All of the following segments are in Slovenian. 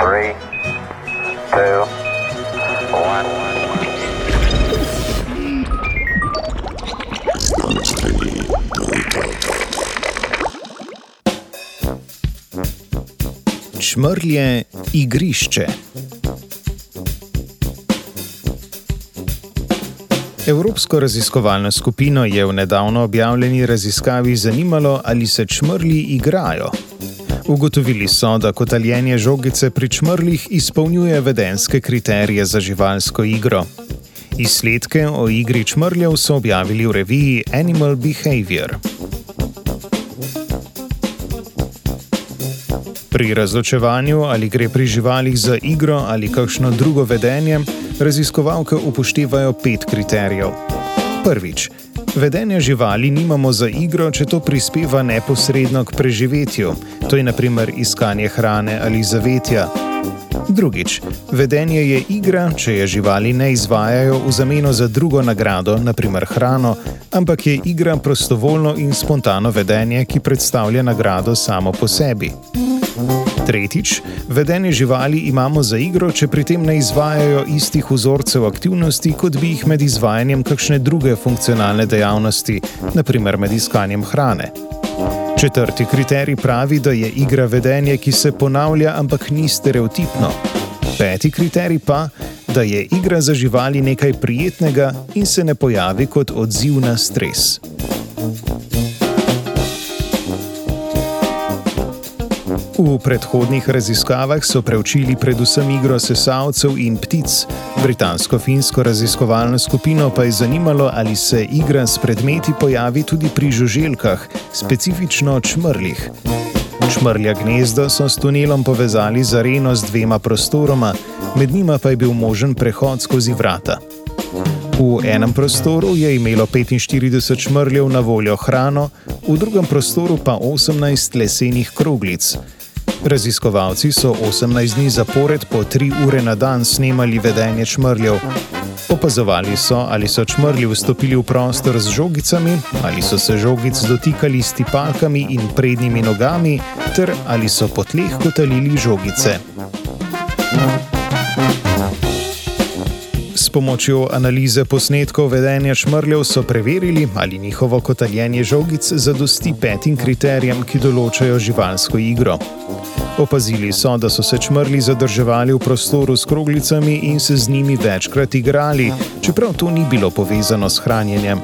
Three, two, one. Čmrlje igrišče. Evropsko raziskovalno skupino je v nedavno objavljeni raziskavi zanimalo, ali se čmrlji igrajo. Ugotovili so, da kotaljenje žogice pri čmrlih izpolnjuje vedenske kriterije za živalsko igro. Izsledke o igri čmrljev so objavili v reviji Animal Behavior. Pri razločevanju, ali gre pri živalih za igro ali kakšno drugo vedenje, raziskovalke upoštevajo pet kriterijev. Prvič, vedenje živali nimamo za igro, če to prispeva neposredno k preživetju, to je naprimer iskanje hrane ali zavetja. Drugič, vedenje je igra, če je živali ne izvajajo v zameno za drugo nagrado, naprimer hrano, ampak je igra prostovoljno in spontano vedenje, ki predstavlja nagrado samo po sebi. Tretjič, vedenje živali imamo za igro, če pri tem ne izvajajo istih vzorcev aktivnosti, kot bi jih med izvajanjem kakšne druge funkcionalne dejavnosti, naprimer med iskanjem hrane. Četrti kriterij pravi, da je igra vedenje, ki se ponavlja, ampak ni stereotipno. Peti kriterij pa, da je igra za živali nekaj prijetnega in se ne pojavi kot odziv na stres. V predhodnih raziskavah so preučili predvsem igro sesalcev in ptic. Britansko-finsko raziskovalno skupino pa je zanimalo, ali se igra s predmeti pojavi tudi pri žuželkah, specifično čmrlih. Čmrlja gnezdo so s tunelom povezali z areno z dvema prostoroma, med njima pa je bil možen prehod skozi vrata. V enem prostoru je imelo 45 čmrljev na voljo hrano, v drugem prostoru pa 18 lesenih kroglic. Raziskovalci so 18 dni zapored po 3 ure na dan snemali vedenje čmrljev. Opazovali so, ali so čmrlji vstopili v prostor z žogicami, ali so se žogic dotikali s tipalkami in prednjimi nogami, ter ali so po tleh kotalili žogice. S pomočjo analize posnetkov vedenja čmrljev so preverili, ali njihovo kotaljenje žogic zadosti petim kriterijem, ki določajo živalsko igro. Opazili so, da so se čmrli zadrževali v prostoru s kroglicami in se z njimi večkrat igrali, čeprav to ni bilo povezano s hranjenjem.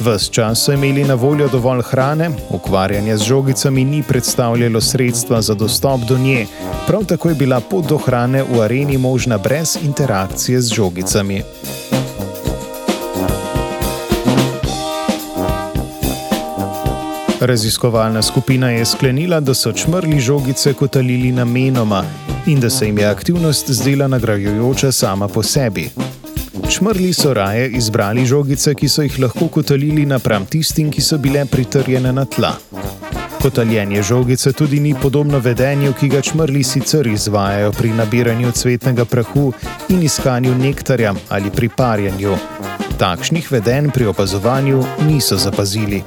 Ves čas so imeli na voljo dovolj hrane, ukvarjanje z žogicami ni predstavljalo sredstva za dostop do nje, prav tako je bila pot do hrane v areni možna brez interakcije z žogicami. Raziskovalna skupina je sklenila, da so čmrli žogice kotalili namenoma in da se jim je aktivnost zdela nagrajujoča sama po sebi. Čmrli so raje izbrali žogice, ki so jih lahko kotalili napram tistim, ki so bile pritrjene na tla. Kotaljenje žogice tudi ni podobno vedenju, ki ga čmrli sicer izvajajo pri nabiranju cvetnega prahu in iskanju nektarja ali pri parjenju. Takšnih vedenj pri opazovanju niso zapazili.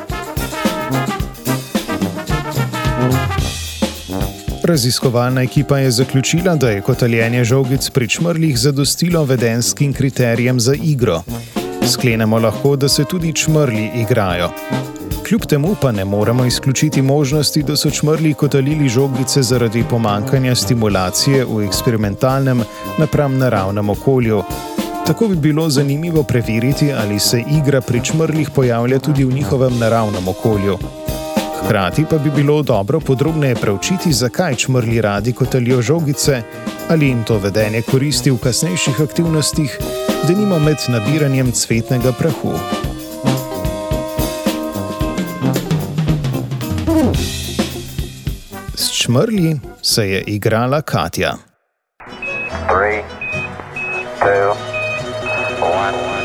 Raziskovalna ekipa je zaključila, da je kotaljenje žogic pri čmrlih zadostilo vedenskim kriterijem za igro. Sklenemo lahko, da se tudi čmrli igrajo. Kljub temu pa ne moremo izključiti možnosti, da so čmrli kotalili žogice zaradi pomankanja stimulacije v eksperimentalnem napram naravnem okolju. Tako bi bilo zanimivo preveriti, ali se igra pri čmrlih pojavlja tudi v njihovem naravnem okolju. Hkrati pa bi bilo dobro podrobneje preučiti, zakaj čmrli radi kotalijo žogice, ali jim to vedenje koristi v kasnejših aktivnostih, da nima med nabiranjem cvetnega prahu. S čmrli se je igrala Katja. Three, two, one.